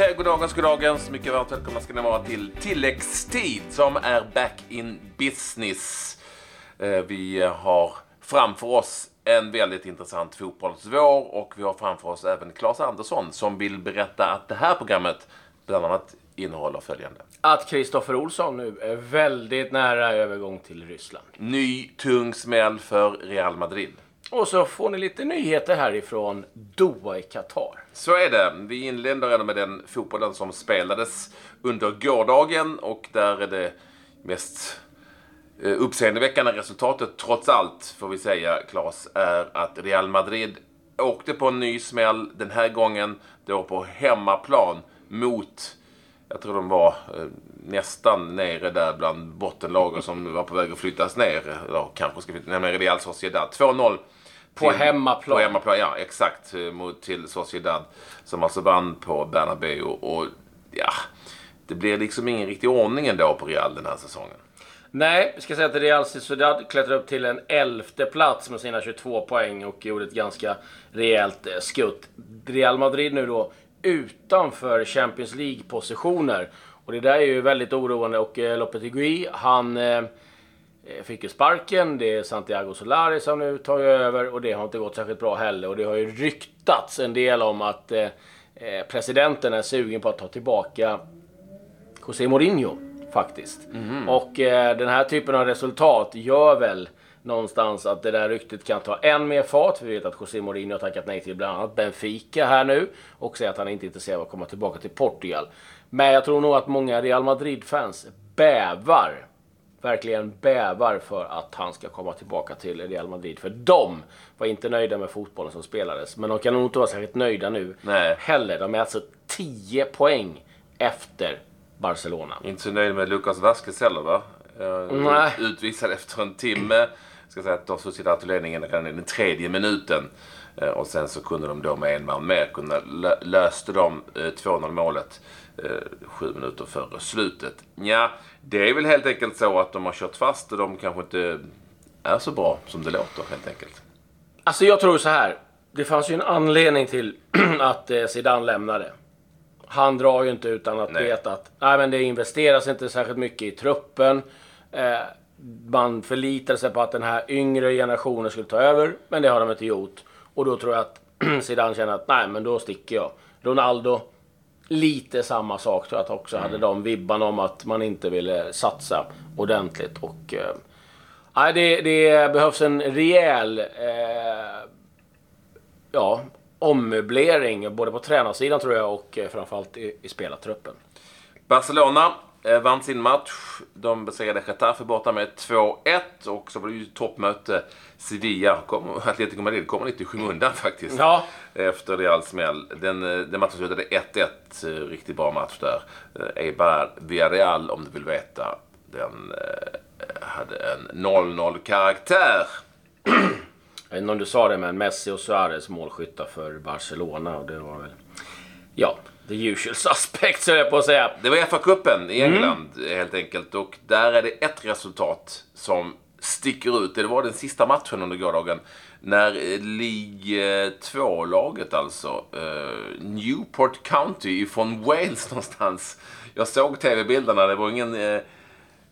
säger goddagens, goddagens. Mycket varmt välkomna ska ni vara till tilläggstid som är back in business. Eh, Vi har framför oss en väldigt intressant fotbollsvår och vi har framför oss även Claes Andersson som vill berätta att det här programmet bland annat innehåller följande. Att Kristoffer Olsson nu är väldigt nära övergång till Ryssland. Ny tung smäll för Real Madrid. Och så får ni lite nyheter härifrån Doha i Qatar. Så är det. Vi inleder ändå med den fotbollen som spelades under gårdagen och där är det mest eh, uppseendeväckande resultatet trots allt, får vi säga, Claes, är att Real Madrid åkte på en ny smäll den här gången då på hemmaplan mot, jag tror de var eh, nästan nere där bland bottenlagen som var på väg att flyttas ner, eller kanske ska flyttas ner, Real Sociedad. 2-0 på hemmaplan. På hemmaplan, ja exakt. Mot, till Sociedad. Som alltså vann på Bernabéu. Och ja, det blir liksom ingen riktig ordning ändå på Real den här säsongen. Nej, vi ska säga att Real Sociedad klättrade upp till en elfte plats med sina 22 poäng och gjorde ett ganska rejält eh, skutt. Real Madrid nu då utanför Champions League-positioner. Och det där är ju väldigt oroande och eh, Lopetegui, han eh, fick ju sparken. Det är Santiago Solari som nu tar över och det har inte gått särskilt bra heller. Och det har ju ryktats en del om att eh, eh, presidenten är sugen på att ta tillbaka José Mourinho faktiskt. Och eh, den här typen av resultat gör väl någonstans att det där ryktet kan ta än mer fart. Vi vet att José Mourinho har tackat nej till bland annat Benfica här nu och säger att han inte är intresserad av att komma tillbaka till Portugal. Men jag tror nog att många Real Madrid-fans bävar verkligen bävar för att han ska komma tillbaka till Real Madrid. För de var inte nöjda med fotbollen som spelades. Men de kan nog inte vara särskilt nöjda nu Nej. heller. De är alltså 10 poäng efter Barcelona. Inte så nöjd med Lucas Vasquez heller va? Eh, Nej. Utvisad efter en timme. Ska säga att de Sociedad tog ledningen redan i den tredje minuten. Eh, Och sen så kunde de då med en man mer kunna lö- löste de eh, 2-0 målet eh, sju minuter före slutet. Ja, det är väl helt enkelt så att de har kört fast och de kanske inte är så bra som det låter helt enkelt. Alltså jag tror så här. Det fanns ju en anledning till att eh, Zidane lämnade. Han drar ju inte utan att Nej. veta att nej, men det investeras inte särskilt mycket i truppen. Eh, man förlitar sig på att den här yngre generationen skulle ta över, men det har de inte gjort. Och då tror jag att Zidane känner att nej, men då sticker jag. Ronaldo, lite samma sak tror jag att också hade de vibbarna om att man inte ville satsa ordentligt. Och eh, det, det behövs en rejäl eh, ja, ommöblering både på tränarsidan tror jag och eh, framförallt i, i spelartruppen. Barcelona vann sin match. De besegrade Getafe borta med 2-1 och så var det ju toppmöte Sevilla. Kom, Atletico Madrid kommer lite i skymundan faktiskt. Ja. Efter Real smäll. Den, eh, den matchen slutade 1-1. eh, Riktigt bra match där. Eh, Eibar Villarreal, om du vill veta. Den eh, hade en 0-0 karaktär. Jag vet inte om du sa det, men Messi och Suarez målskyttar för Barcelona. Och det var väl, ja, the usual suspects höll jag på att säga. Det var FA-cupen i England helt enkelt. Och där är det ett resultat som sticker ut. Det var den sista matchen under gårdagen. När eh, League eh, 2-laget alltså, eh, Newport County från Wales någonstans. Jag såg tv-bilderna. Det var ingen... Eh,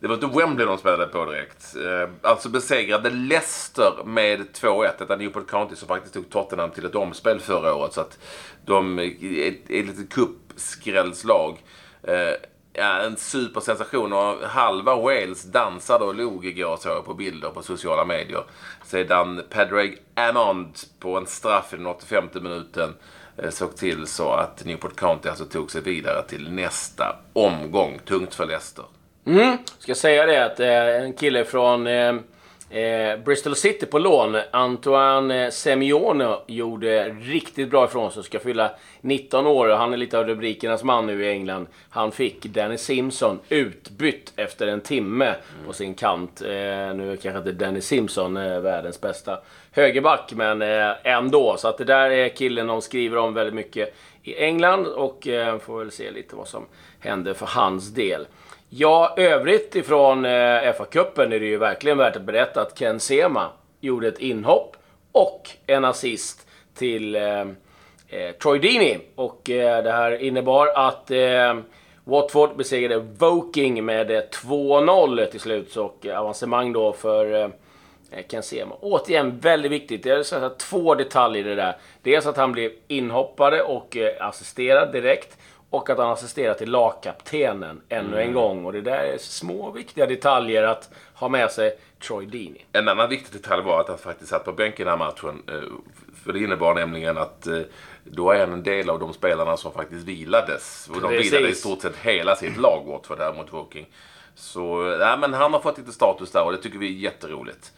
det var inte Wembley de spelade på direkt. Eh, alltså besegrade Leicester med 2-1. Detta Newport County som faktiskt tog Tottenham till ett omspel förra året. Så att de är ett litet cupskrällslag. Eh, ja, en supersensation och halva Wales dansade och log igår såg jag på bilder på sociala medier. Sedan Padraig Amond på en straff i den 85 minuten eh, såg till så att Newport County alltså tog sig vidare till nästa omgång. Tungt för Leicester. Mm. Ska säga det att eh, en kille från eh, eh, Bristol City på lån, Antoine eh, Semione, gjorde riktigt bra ifrån sig. Ska fylla 19 år och han är lite av rubrikernas man nu i England. Han fick Danny Simpson utbytt efter en timme på sin kant. Eh, nu är kanske inte Danny Simpson eh, världens bästa högerback, men eh, ändå. Så att det där är killen de skriver om väldigt mycket i England och eh, får väl se lite vad som händer för hans del. Ja, övrigt ifrån eh, FA-cupen är det ju verkligen värt att berätta att Ken Sema gjorde ett inhopp och en assist till, eh, eh, Troy Deeney. Och eh, det här innebar att eh, Watford besegrade Woking med eh, 2-0 till slut. Och eh, avancemang då för eh, Ken Sema. Återigen väldigt viktigt. Det är så två detaljer i det där. Dels att han blev inhoppare och eh, assisterad direkt. Och att han assisterar till lagkaptenen ännu en gång. Och det där är små viktiga detaljer att ha med sig Troy Deeney. En annan viktig detalj var att han faktiskt satt på bänken den här matchen. eh, För det innebar nämligen att eh, då är han en del av de spelarna som faktiskt vilades. Och de Precis. vilade i stort sett hela sitt lag bort för det här mot Woking. Så ja, men han har fått lite status där och det tycker vi är jätteroligt.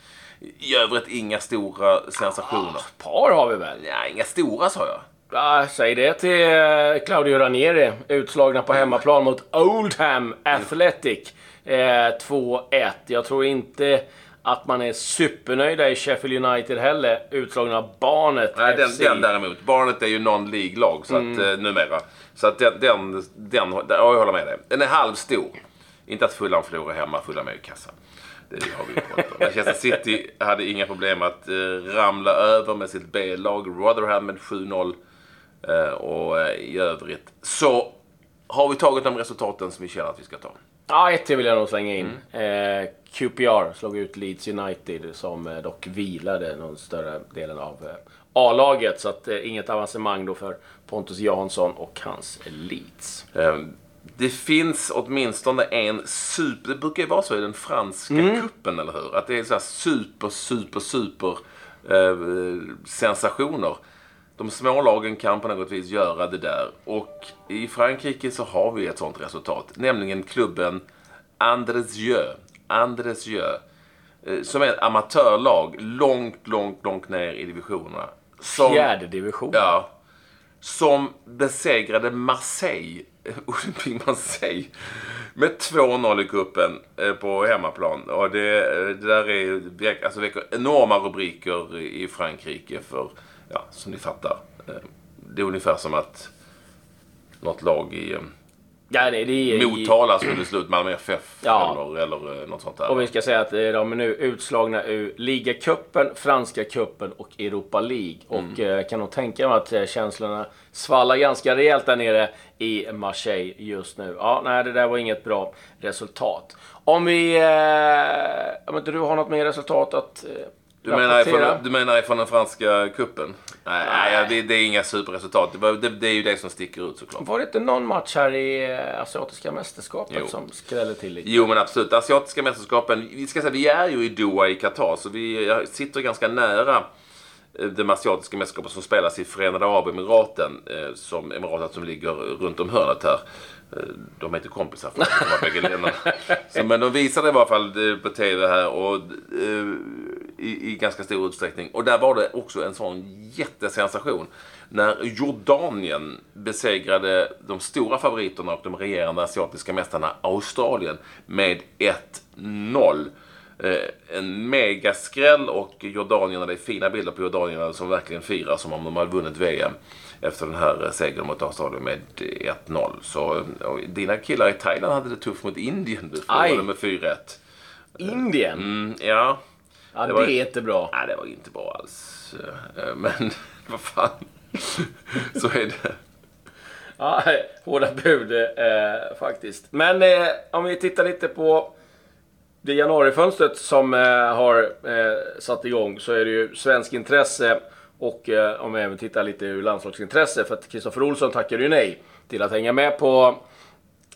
I övrigt inga stora sensationer. Par har vi väl? Ja, inga stora sa jag. Ja, säg det till eh, Claudio Ranieri. Utslagna på hemmaplan mot Oldham Athletic. Eh, 2-1. Jag tror inte att man är supernöjda i Sheffield United heller. Utslagna av Barnet Nej, den, den däremot. Barnet är ju non-League-lag Mm. eh, numera. Så att den, den, den, ja, jag håller med dig. Den är halvstor. Inte att Fulham förlorar hemma, Fulham är ju kassa. Det har vi ju pratat om. Manchester City hade inga problem att eh, ramla över med sitt B-lag. Rotherham med 7-0. Eh, och eh, i övrigt så har vi tagit de resultaten som vi känner att vi ska ta. Ja, ett till vill jag nog slänga in. Eh, QPR slog ut Leeds United som dock vilade någon större delen av A-laget. Så att eh, inget avancemang då för Pontus Jansson och hans Leeds. Eh, Det finns åtminstone en super... Det brukar ju vara så i den franska kuppen eller hur? Att det är så här super, super, super sensationer. De små lagen kan på något vis göra det där. Och i Frankrike så har vi ett sånt resultat. Nämligen klubben Andresieux. Andresieux. eh, Som är ett amatörlag långt, långt, långt ner i divisionerna. Som, Fjärde division. Ja. Som besegrade Marseille, Olympique Marseille, med 2-0 i cupen eh, på hemmaplan. Och det, eh, det där är alltså, väcker enorma rubriker i Frankrike för, ja, som ni fattar. eh, Det är ungefär som att något lag i eh, Ja, det, det är Motala skulle slå ut Malmö FF Ja. eller, eller eh, något sånt där. Och vi ska säga att de är nu utslagna ur ligacupen, franska cupen och Europa League. Och eh, kan nog tänka mig att känslorna svallar ganska rejält där nere i Marseille just nu. Ja, nej, det där var inget bra resultat. Om vi... Eh, om inte du har något mer resultat att Du menar, ifrån, du menar ifrån den franska kuppen? Nej, nej. det, det är inga superresultat. Det, det, det är ju det som sticker ut såklart. Var det inte någon match här i eh, Asiatiska mästerskapet Jo. som skrällde till lite? Jo, men absolut. Asiatiska mästerskapen. Vi ska säga, vi är ju i Doha i Qatar, så vi sitter ganska nära eh, de asiatiska mästerskapen som spelas i Förenade Arabemiraten, eh, som emiratet som ligger runt om hörnet här. De är inte kompisar för de var bägge länderna. Så, men de visade i alla fall på TV här och i, i ganska stor utsträckning. Och där var det också en sån jättesensation. När Jordanien besegrade de stora favoriterna och de regerande asiatiska mästarna Australien med 1-0. Eh, en megaskräll och jordanierna, det är fina bilder på jordanierna som verkligen firar som om de hade vunnit VM efter den här eh, segern mot Australien med 1-0. Så eh, dina killar i Thailand hade det tufft mot Indien. Du förlorade med 4-1. Indien? Mm, ja, Ja, det, det var- är inte bra. nej det var inte bra alls. Eh, Men vad fan. Så är det. Ja, hårda bud eh, faktiskt. Men eh, om vi tittar lite på det januarifönstret som eh, har eh, satt igång så är det ju svensk intresse och eh, om vi även tittar lite ur landslagsintresse för att Kristoffer Olsson tackade ju nej till att hänga med på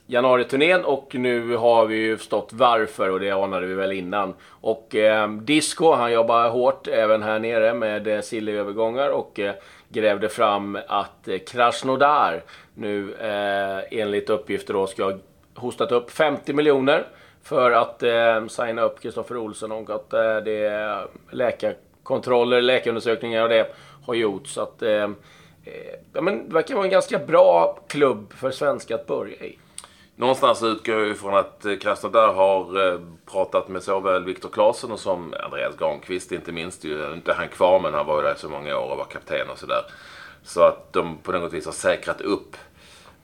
januariturnén och nu har vi ju förstått varför och det anade vi väl innan. Och eh, Disco, han jobbar hårt även här nere med eh, Silly-övergångar och eh, grävde fram att eh, Krasnodar nu eh, enligt uppgifter då ska ha hostat upp 50 miljoner för att eh, signa upp Kristoffer Olsson och att eh, det är läkarkontroller, läkarundersökningar och det har gjorts. Så att, eh, eh, ja, men det verkar vara en ganska bra klubb för svenskar att börja i. Någonstans utgår jag ifrån att eh, Krasnodar har eh, pratat med såväl Viktor Claesson och som Andreas Granqvist inte minst. Ju, inte han kvar men han var ju där i så många år och var kapten och sådär. Så att de på något vis har säkrat upp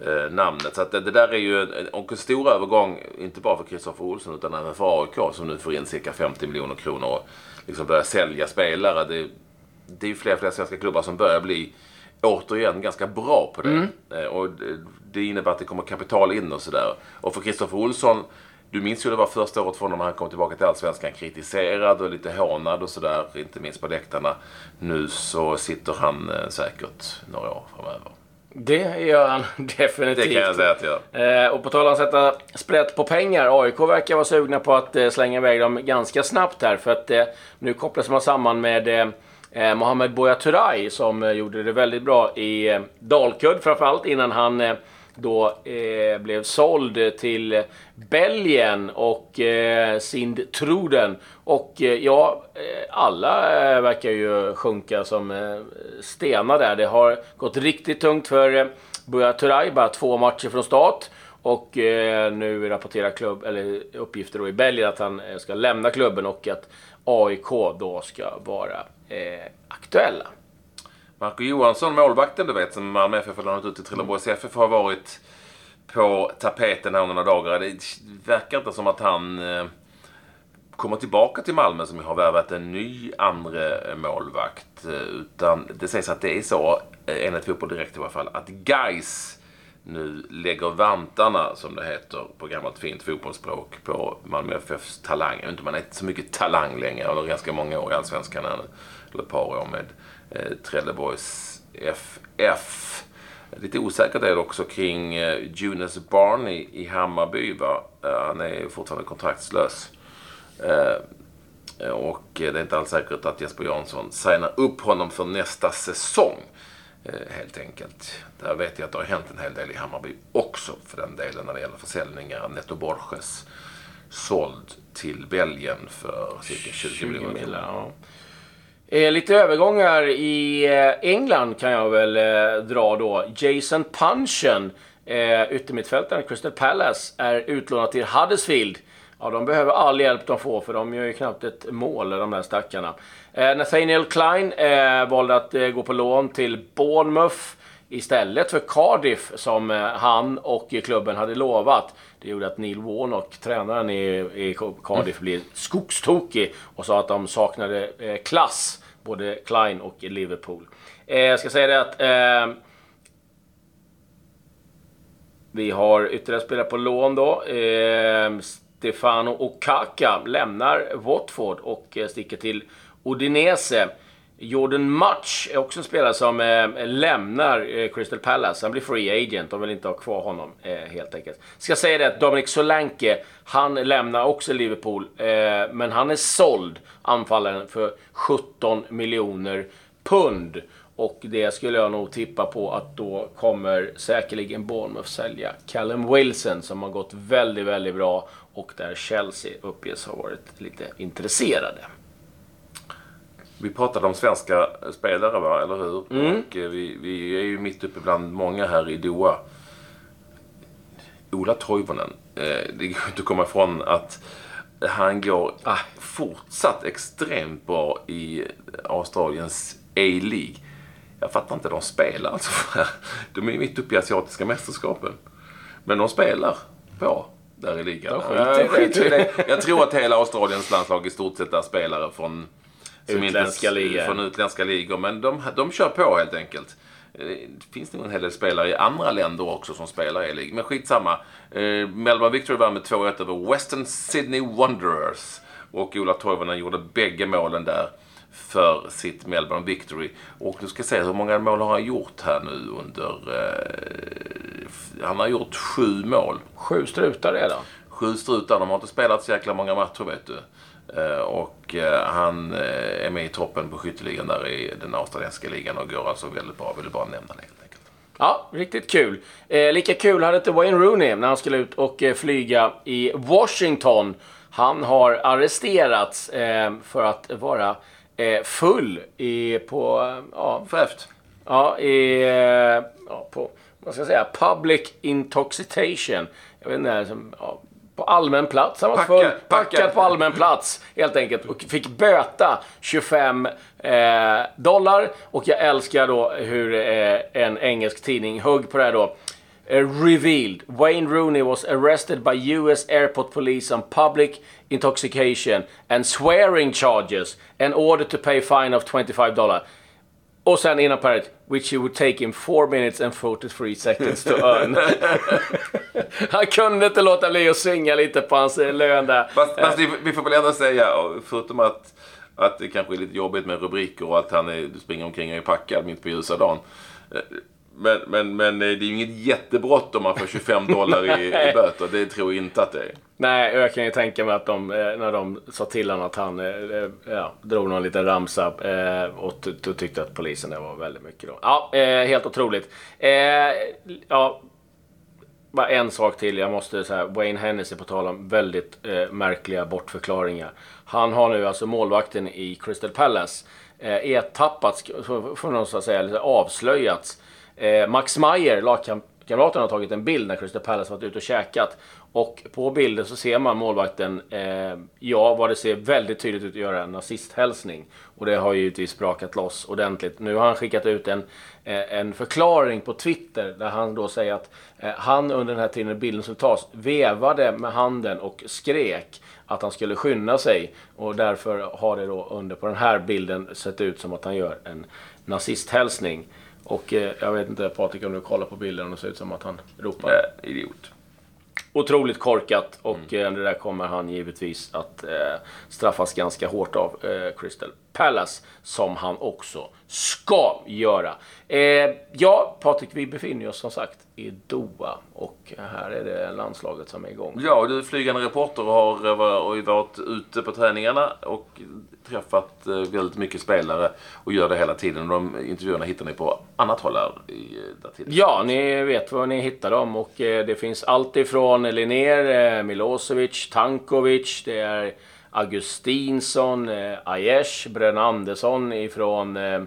eh, namnet. Så att det, det där är ju en, en stor övergång, inte bara för Kristoffer Olsson utan även för AIK som nu får in cirka 50 miljoner kronor och liksom börjar sälja spelare. Det, det är ju fler och fler svenska klubbar som börjar bli återigen ganska bra på det. Eh, Och det- innebär att det kommer kapital in och sådär. Och för Kristoffer Olsson, du minns ju det var första året för honom när han kom tillbaka till Allsvenskan. Kritiserad och lite hånad och sådär, inte minst på läktarna. Nu så sitter han eh, säkert några år framöver. Det gör han definitivt. Det kan jag säga att jag gör. Eh, och på tal om att sätta sprätt på pengar. AIK verkar vara sugna på att eh, slänga iväg dem ganska snabbt här. För att eh, nu kopplas man samman med eh, Mohamed Buya Turay som eh, gjorde det väldigt bra i eh, Dalkurd framförallt innan han eh, då eh, blev såld till Belgien och eh, Sindtruden. Och eh, ja, eh, alla eh, verkar ju sjunka som eh, stenar där. Det har gått riktigt tungt för eh, Buya Turay, bara två matcher från start. Och eh, nu rapporterar klubb, eller uppgifter då i Belgien att han eh, ska lämna klubben och att AIK då ska vara eh, aktuella. Marco Johansson, målvakten du vet, som Malmö FF har lånat ut till Trelleborgs FF, har varit på tapeten här några dagar. Det verkar inte som att han eh, kommer tillbaka till Malmö som har värvat en ny andra målvakt. Eh, Utan det sägs att det är så, eh, enligt Fotboll Direkt i alla fall, att Geis nu lägger vantarna, som det heter på gammalt fint fotbollsspråk, på Malmö FFs talang. Jag vet inte, man är inte så mycket talang längre, eller ganska många år i Allsvenskan här nu. Eller ett par år med eh, Trelleborgs FF. Lite osäkert är det också kring eh, Jonas Barney i Hammarby. Va? Eh, han är fortfarande kontraktslös. Eh, och det är inte alls säkert att Jesper Jansson signar upp honom för nästa säsong. Eh, helt enkelt. Där vet jag att det har hänt en hel del i Hammarby också för den delen när det gäller försäljningar. Netto Borges såld till Belgien för cirka 20, miljoner kronor. Ja. Eh, lite övergångar i eh, England kan jag väl eh, dra då. Jason Punchen, eh, yttermittfältaren Crystal Palace, är utlånad till Huddersfield. Ja, de behöver all hjälp de får för de gör ju knappt ett mål, de där stackarna. Eh, Nathaniel Klein eh, valde att eh, gå på lån till Bournemouth istället för Cardiff som eh, han och klubben hade lovat. Det gjorde att Neil Warnock, tränaren i, i Cardiff, blev skogstokig och sa att de saknade eh, klass, både Klein och Liverpool. Eh, jag ska säga det att eh, vi har ytterligare spelare på lån då. Stefano Okaka lämnar Watford och eh, sticker till Udinese. Jordan Much är också en spelare som eh, lämnar eh, Crystal Palace. Han blir free agent. De vill inte ha kvar honom eh, helt enkelt. Ska säga det att Dominic Solanke, han lämnar också Liverpool. Eh, men han är såld, anfallaren, för 17 miljoner pund. Och det skulle jag nog tippa på att då kommer säkerligen Bournemouth sälja Callum Wilson som har gått väldigt, väldigt bra och där Chelsea uppges ha varit lite intresserade. Vi pratade om svenska spelare, va? eller hur? Och eh, vi, vi är ju mitt uppe bland många här i Doha. Ola Toivonen. Eh, det går inte att komma ifrån att han går ah, fortsatt extremt bra i Australiens A-League. Jag fattar inte, de spelar alltså. De är ju mitt uppe i asiatiska mästerskapen. Men de spelar bra där i ligan. De skiter- Jag tror att hela Australiens landslag i stort sett är spelare från Utländska inte, ligor. Från utländska ligor. Men de, de kör på helt enkelt. Det finns nog en hel del spelare i andra länder också som spelar i lig. Men skitsamma. Eh, Melbourne Victory vann med 2-1 över Western Sydney Wanderers. Och Ola Toivonen gjorde bägge målen där för sitt Melbourne Victory. Och nu ska jag se hur många mål har han gjort här nu under... Eh, han har gjort sju mål. Sju strutar redan. Sju strutar. De har inte spelat så jäkla många matcher vet du. Eh, Och eh, han eh, är med i toppen på skytteligan där i den australiensiska ligan och går alltså väldigt bra. Vill bara nämna det helt enkelt. Ja, riktigt kul. Eh, lika kul hade inte Wayne Rooney när han skulle ut och eh, flyga i Washington. Han har arresterats för att vara full i, på, eh, ja, Fräft. ja, i, eh, ja, på, vad ska jag säga, public intoxication. Jag vet inte, som, ja, på allmän plats. Han var Packad, full, packad. packad på allmän plats helt enkelt och fick böta 25 eh, dollar. Och jag älskar då hur eh, en engelsk tidning högg på det här då. Eh, revealed. Wayne Rooney was arrested by US airport police on public intoxication and swearing charges and ordered to pay fine of 25 dollar. Och sen innan paret, which you would take in 4 minutes and 43 seconds to earn. Han kunde inte låta bli att svinga lite på hans eh, lön där. Fast, fast vi, vi får väl ändå säga, förutom att, att det kanske är lite jobbigt med rubriker och att han är, springer omkring och är packad mitt på ljusa dagen. Eh, Men, men, men det är ju inget jättebrott om man får 25 dollar i, i böter. Det tror jag inte att det är. Nej, jag kan ju tänka mig att de, eh, när de sa till honom att han eh, eh, ja, drog någon liten ramsa eh, och ty- tyckte att polisen det var väldigt mycket då. Ja, eh, helt otroligt. Eh, ja, bara en sk till. Jag måste säga Wayne Hennessy på tal om väldigt eh, märkliga bortförklaringar. Han har nu alltså målvakten i Crystal Palace eh, ertappats, får att säga, avslöjats. Eh, Max Meyer, lagkamraten, har tagit en bild när Crystal Palace varit ute och käkat. Och på bilden så ser man målvakten, eh, ja vad det ser väldigt tydligt ut att göra en nazisthälsning. Och det har ju givetvis brakat loss ordentligt. Nu har han skickat ut en, eh, en förklaring på Twitter där han då säger att eh, han under den här tiden bilden som tas vevade med handen och skrek att han skulle skynda sig. Och därför har det då under på den här bilden sett ut som att han gör en nazisthälsning. Och eh, jag vet inte Patrik om du kollar på bilden och det ser ut som att han ropar. Nej, idiot. Otroligt korkat och eh, det där kommer han givetvis att eh, straffas ganska hårt av eh, Crystal Palace. Som han också ska göra. Eh, ja, Patrik, vi befinner oss som sagt i Doha och här är det landslaget som är igång. Ja, du är flygande reporter och har eh, varit ute på träningarna och träffat eh, väldigt mycket spelare och gör det hela tiden. De intervjuerna hittar ni på annat håll här i. Ja, ni vet var ni hittar dem och det finns allt ifrån Linnér, eh, Milosevic, Tankovic, det är Augustinsson, eh, Aiesh, Brön Andersson ifrån eh,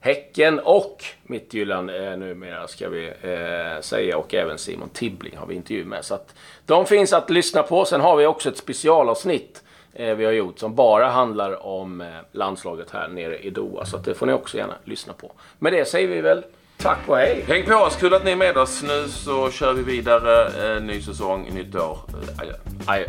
Häcken och Midtjylland eh, numera ska vi eh, säga och även Simon Tibbling har vi intervju med. Så att de finns att lyssna på. Sen har vi också ett specialavsnitt eh, vi har gjort som bara handlar om eh, landslaget här nere i Doha. Så att det får ni också gärna lyssna på. Med det säger vi väl tack och hej! Häng på oss, kul att ni är med oss. Nu så kör vi vidare. Eh, ny säsong, nytt år. Eh, Adjö. Adjö.